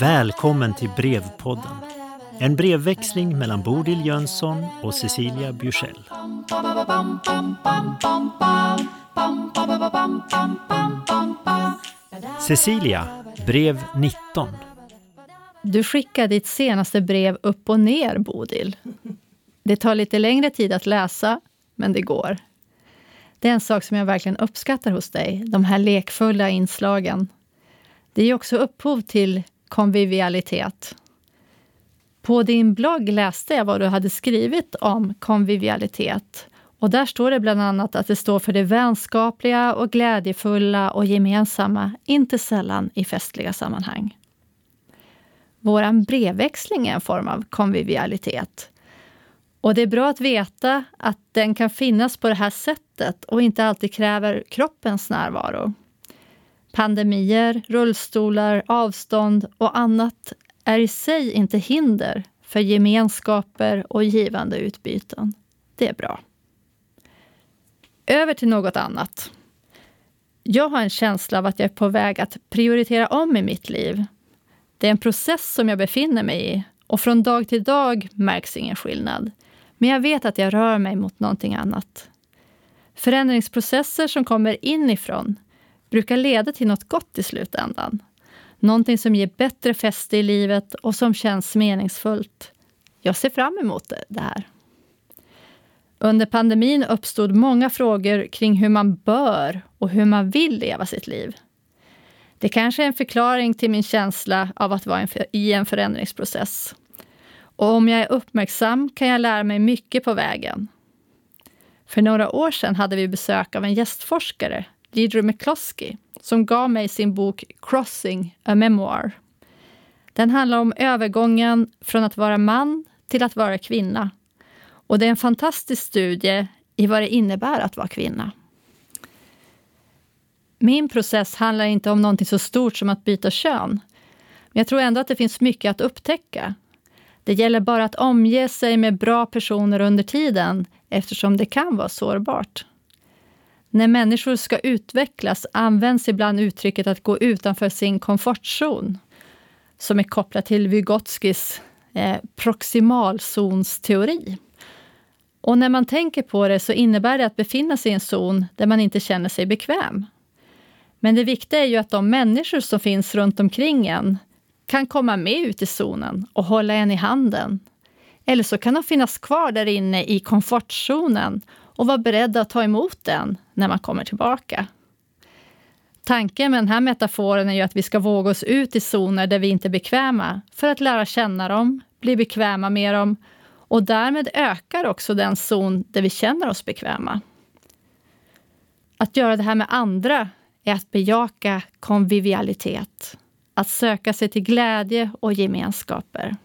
Välkommen till Brevpodden. En brevväxling mellan Bodil Jönsson och Cecilia Bjursell. Cecilia, brev 19. Du skickar ditt senaste brev upp och ner, Bodil. Det tar lite längre tid att läsa, men det går. Det är en sak som jag verkligen uppskattar hos dig, de här lekfulla inslagen. Det ger också upphov till konvivialitet. På din blogg läste jag vad du hade skrivit om konvivialitet. Och där står det bland annat att det står för det vänskapliga och glädjefulla och gemensamma, inte sällan i festliga sammanhang. Vår brevväxling är en form av konvivialitet. Och det är bra att veta att den kan finnas på det här sättet och inte alltid kräver kroppens närvaro. Pandemier, rullstolar, avstånd och annat är i sig inte hinder för gemenskaper och givande utbyten. Det är bra. Över till något annat. Jag har en känsla av att jag är på väg att prioritera om i mitt liv. Det är en process som jag befinner mig i och från dag till dag märks ingen skillnad. Men jag vet att jag rör mig mot någonting annat. Förändringsprocesser som kommer inifrån brukar leda till något gott i slutändan. Någonting som ger bättre fäste i livet och som känns meningsfullt. Jag ser fram emot det här. Under pandemin uppstod många frågor kring hur man bör och hur man vill leva sitt liv. Det kanske är en förklaring till min känsla av att vara i en förändringsprocess. Och om jag är uppmärksam kan jag lära mig mycket på vägen. För några år sedan hade vi besök av en gästforskare, Deirdre McCloskey, som gav mig sin bok Crossing, a memoir. Den handlar om övergången från att vara man till att vara kvinna. Och det är en fantastisk studie i vad det innebär att vara kvinna. Min process handlar inte om någonting så stort som att byta kön. Men jag tror ändå att det finns mycket att upptäcka. Det gäller bara att omge sig med bra personer under tiden eftersom det kan vara sårbart. När människor ska utvecklas används ibland uttrycket att gå utanför sin komfortzon som är kopplat till Vygotskis eh, proximalzonsteori. Och när man tänker på det så innebär det att befinna sig i en zon där man inte känner sig bekväm. Men det viktiga är ju att de människor som finns runt omkring en kan komma med ut i zonen och hålla en i handen. Eller så kan de finnas kvar där inne i komfortzonen och vara beredda att ta emot den när man kommer tillbaka. Tanken med den här metaforen är ju att vi ska våga oss ut i zoner där vi inte är bekväma för att lära känna dem, bli bekväma med dem och därmed ökar också den zon där vi känner oss bekväma. Att göra det här med andra är att bejaka konvivialitet, att söka sig till glädje och gemenskaper.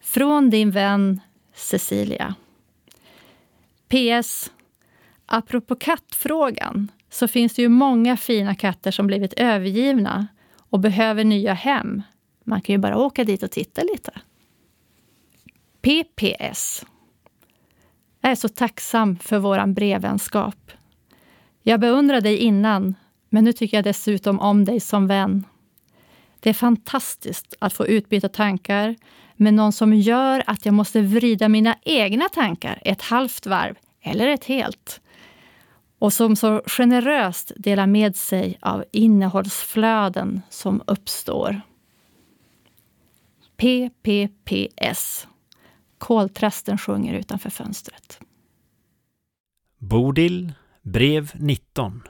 Från din vän Cecilia. PS. Apropå kattfrågan så finns det ju många fina katter som blivit övergivna och behöver nya hem. Man kan ju bara åka dit och titta lite. PPS. Jag är så tacksam för vår brevvänskap. Jag beundrade dig innan, men nu tycker jag dessutom om dig som vän. Det är fantastiskt att få utbyta tankar med någon som gör att jag måste vrida mina egna tankar ett halvt varv, eller ett helt. Och som så generöst delar med sig av innehållsflöden som uppstår. PPPS. Koltrasten sjunger utanför fönstret. Bodil, brev 19.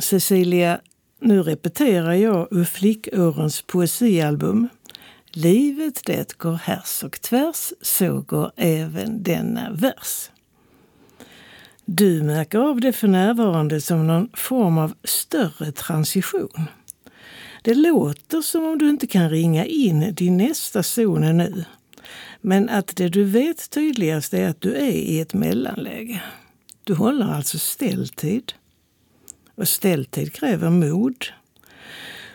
Cecilia, nu repeterar jag ur Flickårens poesialbum. Livet det går härs och tvärs, så går även denna vers. Du märker av det för närvarande som någon form av större transition. Det låter som om du inte kan ringa in din nästa zon nu. Men att det du vet tydligast är att du är i ett mellanläge. Du håller alltså ställtid. Och ställtid kräver mod.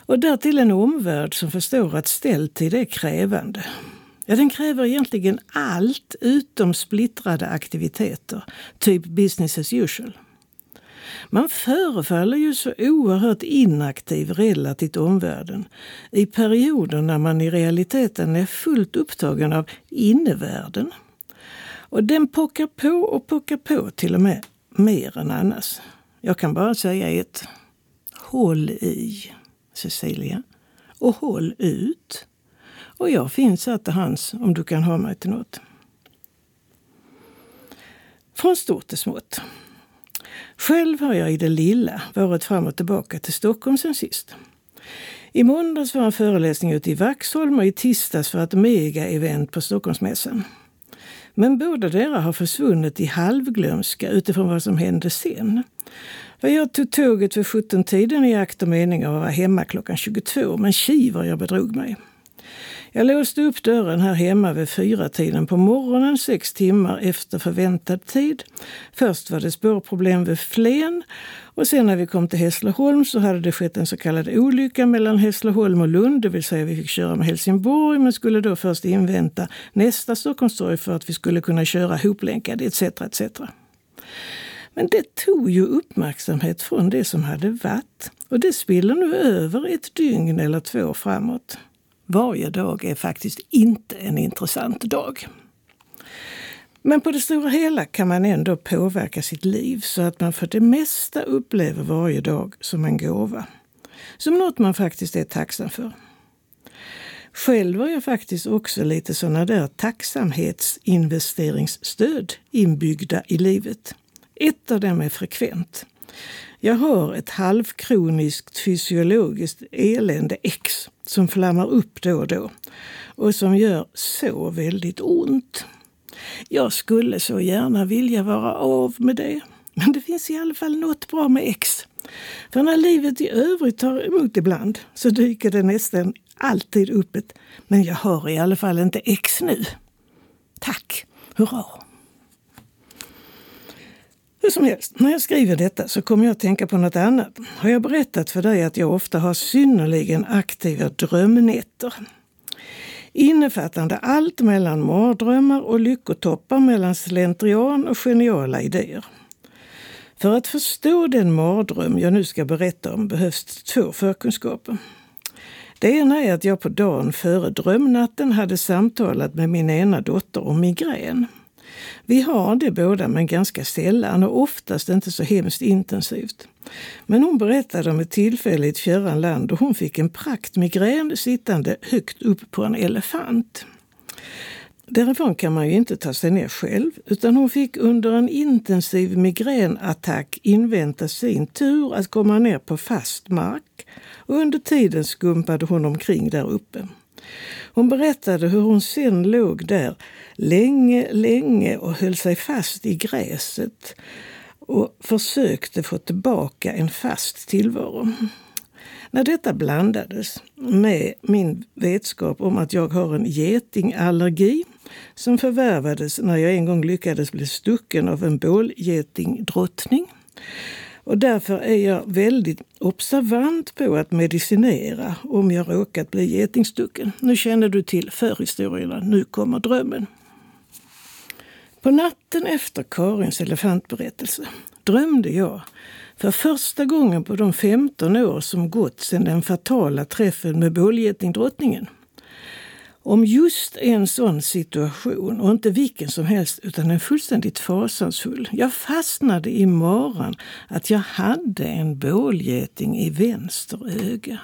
Och därtill en omvärld som förstår att ställtid är krävande. Ja, den kräver egentligen allt utom splittrade aktiviteter, typ business as usual. Man förefaller ju så oerhört inaktiv relativt omvärlden i perioder när man i realiteten är fullt upptagen av innevärlden. Och den pockar på och pockar på till och med mer än annars. Jag kan bara säga ett. Håll i, Cecilia. Och håll ut. Och jag finns här till hands om du kan ha mig till något. Från stort till smått. Själv har jag i det lilla varit fram och tillbaka till Stockholm sen sist. I måndags var en föreläsning ute i Vaxholm och i tisdags var ett mega-event på Stockholmsmässan. Men båda deras har försvunnit i halvglömska utifrån vad som hände sen. För jag tog tåget vid 17-tiden i akt och mening att vara hemma klockan 22, men tji vad jag bedrog mig. Jag låste upp dörren här hemma vid fyra tiden på morgonen, sex timmar efter förväntad tid. Först var det spårproblem vid Flen och sen när vi kom till Hässleholm så hade det skett en så kallad olycka mellan Hässleholm och Lund, det vill säga vi fick köra med Helsingborg men skulle då först invänta nästa Stockholmstorg för att vi skulle kunna köra hoplänkade etc. etc. Men det tog ju uppmärksamhet från det som hade varit och det spiller nu över ett dygn eller två framåt. Varje dag är faktiskt inte en intressant dag. Men på det stora hela kan man ändå påverka sitt liv så att man för det mesta upplever varje dag som en gåva. Som något man faktiskt är tacksam för. Själv har jag faktiskt också lite sådana där tacksamhetsinvesteringsstöd inbyggda i livet. Ett av dem är frekvent. Jag har ett halvkroniskt fysiologiskt elände X som flammar upp då och då och som gör så väldigt ont. Jag skulle så gärna vilja vara av med det. Men det finns i alla fall något bra med X. För när livet i övrigt tar emot ibland så dyker det nästan alltid upp ett Men jag har i alla fall inte X nu. Tack! Hurra! Hur som helst, när jag skriver detta så kommer jag att tänka på något annat. Har jag berättat för dig att jag ofta har synnerligen aktiva drömnätter? Innefattande allt mellan mardrömmar och lyckotoppar mellan slentrian och geniala idéer. För att förstå den mardröm jag nu ska berätta om behövs två förkunskaper. Det ena är att jag på dagen före drömnatten hade samtalat med min ena dotter om migrän. Vi har det båda, men ganska sällan och oftast inte så hemskt intensivt. Men hon berättade om ett tillfälle i ett fjärran land då hon fick en praktmigrän sittande högt upp på en elefant. Därifrån kan man ju inte ta sig ner själv, utan hon fick under en intensiv migränattack invänta sin tur att komma ner på fast mark och under tiden skumpade hon omkring där uppe. Hon berättade hur hon sen låg där länge, länge och höll sig fast i gräset och försökte få tillbaka en fast tillvaro. När detta blandades med min vetskap om att jag har en getingallergi som förvärvades när jag en gång lyckades bli stucken av en bålgetingdrottning och därför är jag väldigt observant på att medicinera om jag råkat bli getingstucken. Nu känner du till förhistorierna, nu kommer drömmen. På natten efter Karins elefantberättelse drömde jag för första gången på de 15 år som gått sedan den fatala träffen med bålgetingdrottningen om just en sån situation, och inte vilken som helst, utan en fullständigt fasansfull. Jag fastnade i maran att jag hade en bålgeting i vänster öga.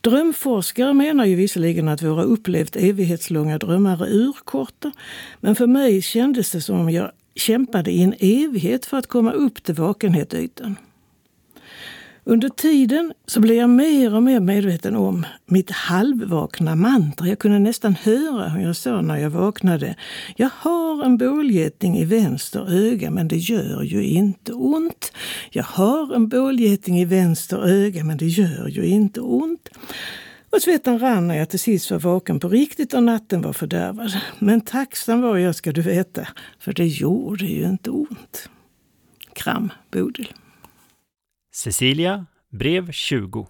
Drömforskare menar ju visserligen att våra upplevt evighetslånga drömmar är urkorta, men för mig kändes det som om jag kämpade i en evighet för att komma upp till vakenhetsytan. Under tiden så blev jag mer och mer medveten om mitt halvvakna mantra. Jag kunde nästan höra hur jag sa när jag vaknade. Jag har en bålgeting i vänster öga, men det gör ju inte ont. Jag har en bålgeting i vänster öga, men det gör ju inte ont. Och svetten rann när jag till sist var vaken på riktigt och natten var fördärvad. Men tacksam var jag, ska du veta, för det gjorde ju inte ont. Kram, Bodil. Cecilia, brev 20.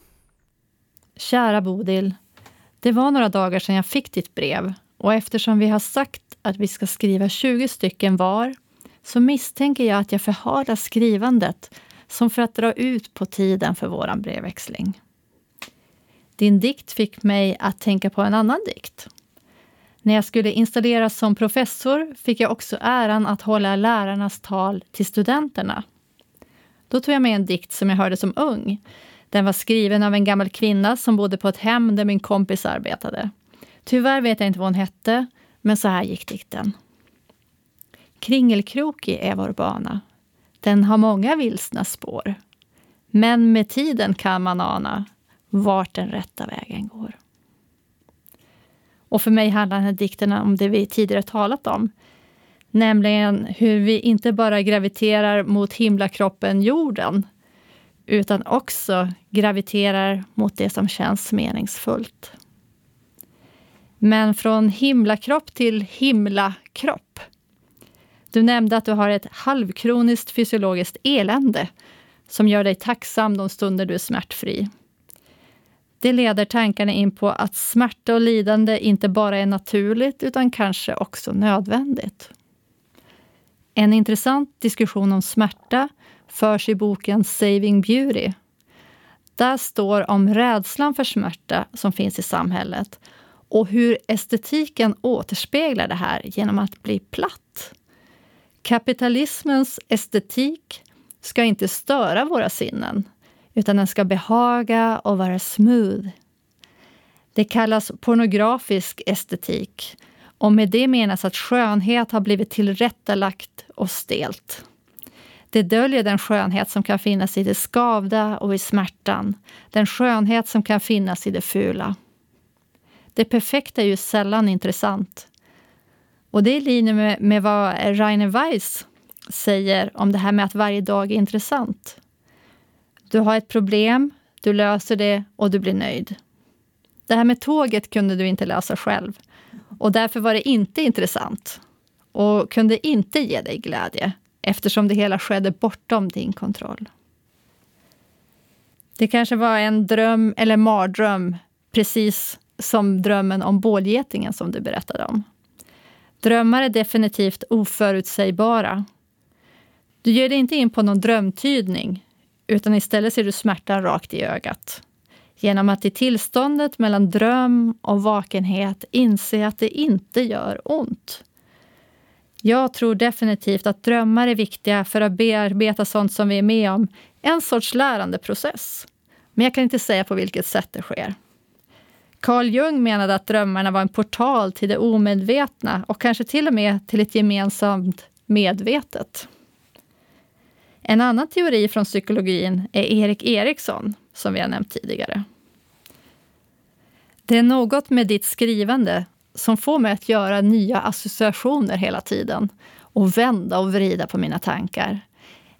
Kära Bodil. Det var några dagar sedan jag fick ditt brev och eftersom vi har sagt att vi ska skriva 20 stycken var så misstänker jag att jag förhalar skrivandet som för att dra ut på tiden för våran brevväxling. Din dikt fick mig att tänka på en annan dikt. När jag skulle installeras som professor fick jag också äran att hålla lärarnas tal till studenterna. Då tog jag med en dikt som jag hörde som ung. Den var skriven av en gammal kvinna som bodde på ett hem där min kompis arbetade. Tyvärr vet jag inte vad hon hette, men så här gick dikten. Kringelkrokig är vår bana. Den har många vilsna spår. Men med tiden kan man ana vart den rätta vägen går. Och för mig handlar den här dikten om det vi tidigare talat om. Nämligen hur vi inte bara graviterar mot himlakroppen jorden, utan också graviterar mot det som känns meningsfullt. Men från himlakropp till himlakropp. Du nämnde att du har ett halvkroniskt fysiologiskt elände som gör dig tacksam de stunder du är smärtfri. Det leder tankarna in på att smärta och lidande inte bara är naturligt utan kanske också nödvändigt. En intressant diskussion om smärta förs i boken Saving Beauty. Där står om rädslan för smärta som finns i samhället och hur estetiken återspeglar det här genom att bli platt. Kapitalismens estetik ska inte störa våra sinnen utan den ska behaga och vara smooth. Det kallas pornografisk estetik och med det menas att skönhet har blivit tillrättalagt och stelt. Det döljer den skönhet som kan finnas i det skavda och i smärtan. Den skönhet som kan finnas i det fula. Det perfekta är ju sällan intressant. Och det är i linje med, med vad Rainer Weiss säger om det här med att varje dag är intressant. Du har ett problem, du löser det och du blir nöjd. Det här med tåget kunde du inte lösa själv och därför var det inte intressant och kunde inte ge dig glädje eftersom det hela skedde bortom din kontroll. Det kanske var en dröm eller mardröm, precis som drömmen om bålgetingen som du berättade om. Drömmar är definitivt oförutsägbara. Du ger dig inte in på någon drömtydning, utan istället ser du smärtan rakt i ögat. Genom att i tillståndet mellan dröm och vakenhet inse att det inte gör ont. Jag tror definitivt att drömmar är viktiga för att bearbeta sånt som vi är med om. En sorts lärandeprocess. Men jag kan inte säga på vilket sätt det sker. Carl Jung menade att drömmarna var en portal till det omedvetna och kanske till och med till ett gemensamt medvetet. En annan teori från psykologin är Erik Eriksson, som vi har nämnt tidigare. Det är något med ditt skrivande som får mig att göra nya associationer hela tiden och vända och vrida på mina tankar.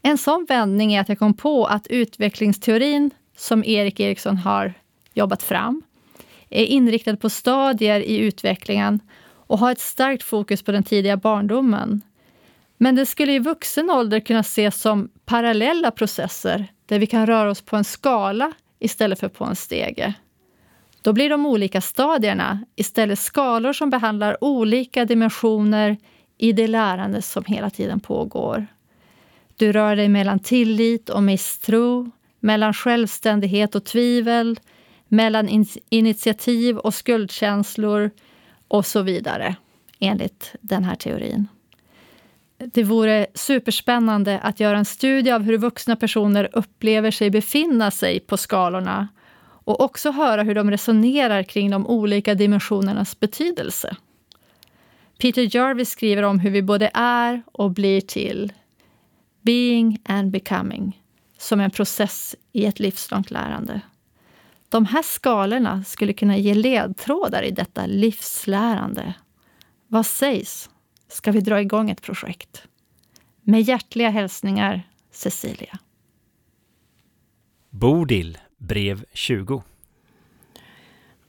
En sån vändning är att jag kom på att utvecklingsteorin som Erik Eriksson har jobbat fram är inriktad på stadier i utvecklingen och har ett starkt fokus på den tidiga barndomen. Men det skulle i vuxen ålder kunna ses som parallella processer där vi kan röra oss på en skala istället för på en stege. Då blir de olika stadierna istället skalor som behandlar olika dimensioner i det lärande som hela tiden pågår. Du rör dig mellan tillit och misstro, mellan självständighet och tvivel, mellan in initiativ och skuldkänslor och så vidare, enligt den här teorin. Det vore superspännande att göra en studie av hur vuxna personer upplever sig befinna sig på skalorna och också höra hur de resonerar kring de olika dimensionernas betydelse. Peter Jarvis skriver om hur vi både är och blir till. Being and becoming, som en process i ett livslångt lärande. De här skalorna skulle kunna ge ledtrådar i detta livslärande. Vad sägs? Ska vi dra igång ett projekt? Med hjärtliga hälsningar, Cecilia. Bodil, brev 20.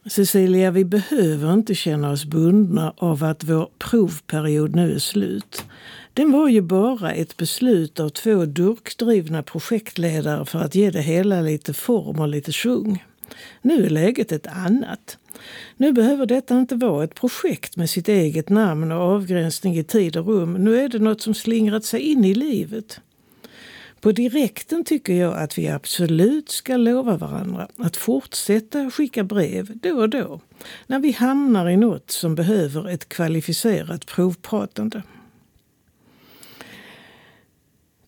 Cecilia, vi behöver inte känna oss bundna av att vår provperiod nu är slut. Den var ju bara ett beslut av två durkdrivna projektledare för att ge det hela lite form och lite svung. Nu är läget ett annat. Nu behöver detta inte vara ett projekt med sitt eget namn och avgränsning i tid och rum. Nu är det något som slingrat sig in i livet. På direkten tycker jag att vi absolut ska lova varandra att fortsätta skicka brev då och då när vi hamnar i något som behöver ett kvalificerat provpratande.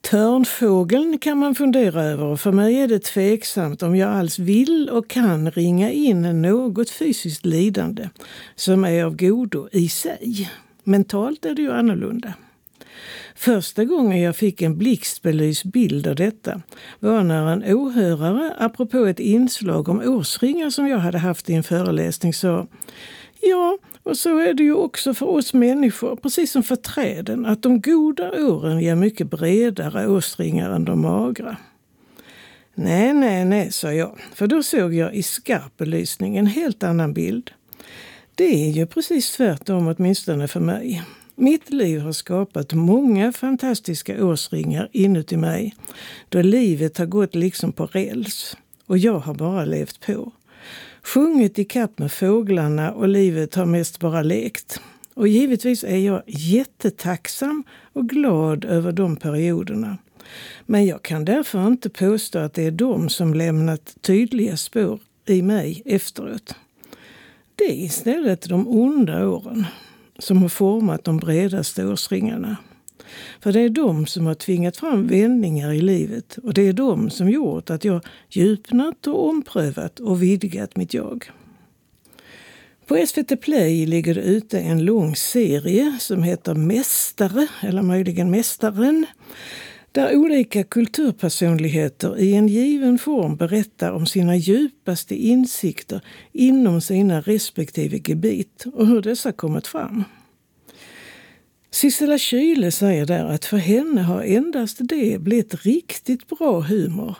Törnfågeln kan man fundera över och för mig är det tveksamt om jag alls vill och kan ringa in något fysiskt lidande som är av godo i sig. Mentalt är det ju annorlunda. Första gången jag fick en blixtbelyst bild av detta var när en åhörare, apropå ett inslag om årsringar som jag hade haft i en föreläsning, sa Ja, och så är det ju också för oss människor, precis som för träden, att de goda åren ger mycket bredare årsringar än de magra. Nej, nej, nej, sa jag, för då såg jag i skarp belysning en helt annan bild. Det är ju precis tvärtom, åtminstone för mig. Mitt liv har skapat många fantastiska årsringar inuti mig, då livet har gått liksom på räls och jag har bara levt på. Sjungit i kapp med fåglarna och livet har mest bara lekt. Och givetvis är jag jättetacksam och glad över de perioderna. Men jag kan därför inte påstå att det är de som lämnat tydliga spår i mig efteråt. Det är istället de onda åren som har format de bredaste årsringarna. För det är de som har tvingat fram vändningar i livet och det är de som gjort att jag djupnat och omprövat och vidgat mitt jag. På SVT Play ligger det ute en lång serie som heter Mästare, eller möjligen Mästaren, där olika kulturpersonligheter i en given form berättar om sina djupaste insikter inom sina respektive gebit och hur dessa kommit fram. Sissela Kyle säger där att för henne har endast det blivit riktigt bra humor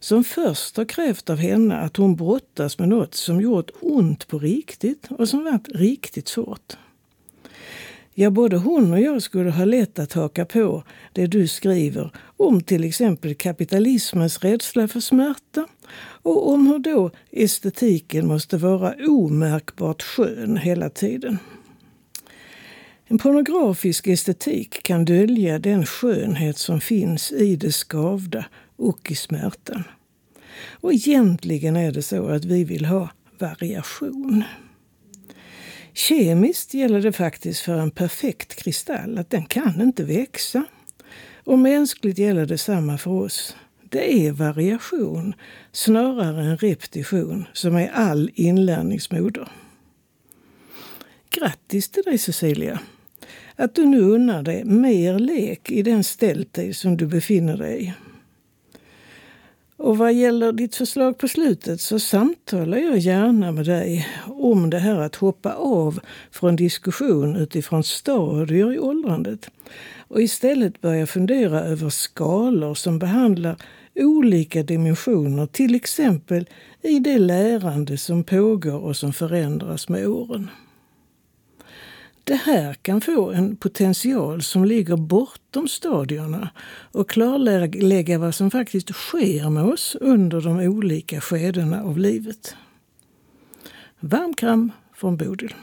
som först har krävt av henne att hon brottas med något som gjort ont på riktigt och som varit riktigt svårt. Ja, både hon och jag skulle ha lätt att haka på det du skriver om till exempel kapitalismens rädsla för smärta och om hur då estetiken måste vara omärkbart skön hela tiden. En pornografisk estetik kan dölja den skönhet som finns i det skavda och i smärtan. Och egentligen är det så att vi vill ha variation. Kemiskt gäller det faktiskt för en perfekt kristall att den kan inte växa. Och mänskligt gäller detsamma för oss. Det är variation snarare än repetition som är all inlärningsmoder. Grattis till dig Cecilia! Att du nu unnar dig mer lek i den ställtid som du befinner dig i. Och vad gäller ditt förslag på slutet så samtalar jag gärna med dig om det här att hoppa av från diskussion utifrån stadier i åldrandet och istället börja fundera över skalor som behandlar olika dimensioner, till exempel i det lärande som pågår och som förändras med åren. Det här kan få en potential som ligger bortom stadierna och klarlägga vad som faktiskt sker med oss under de olika skedena av livet. Varm kram från Bodil.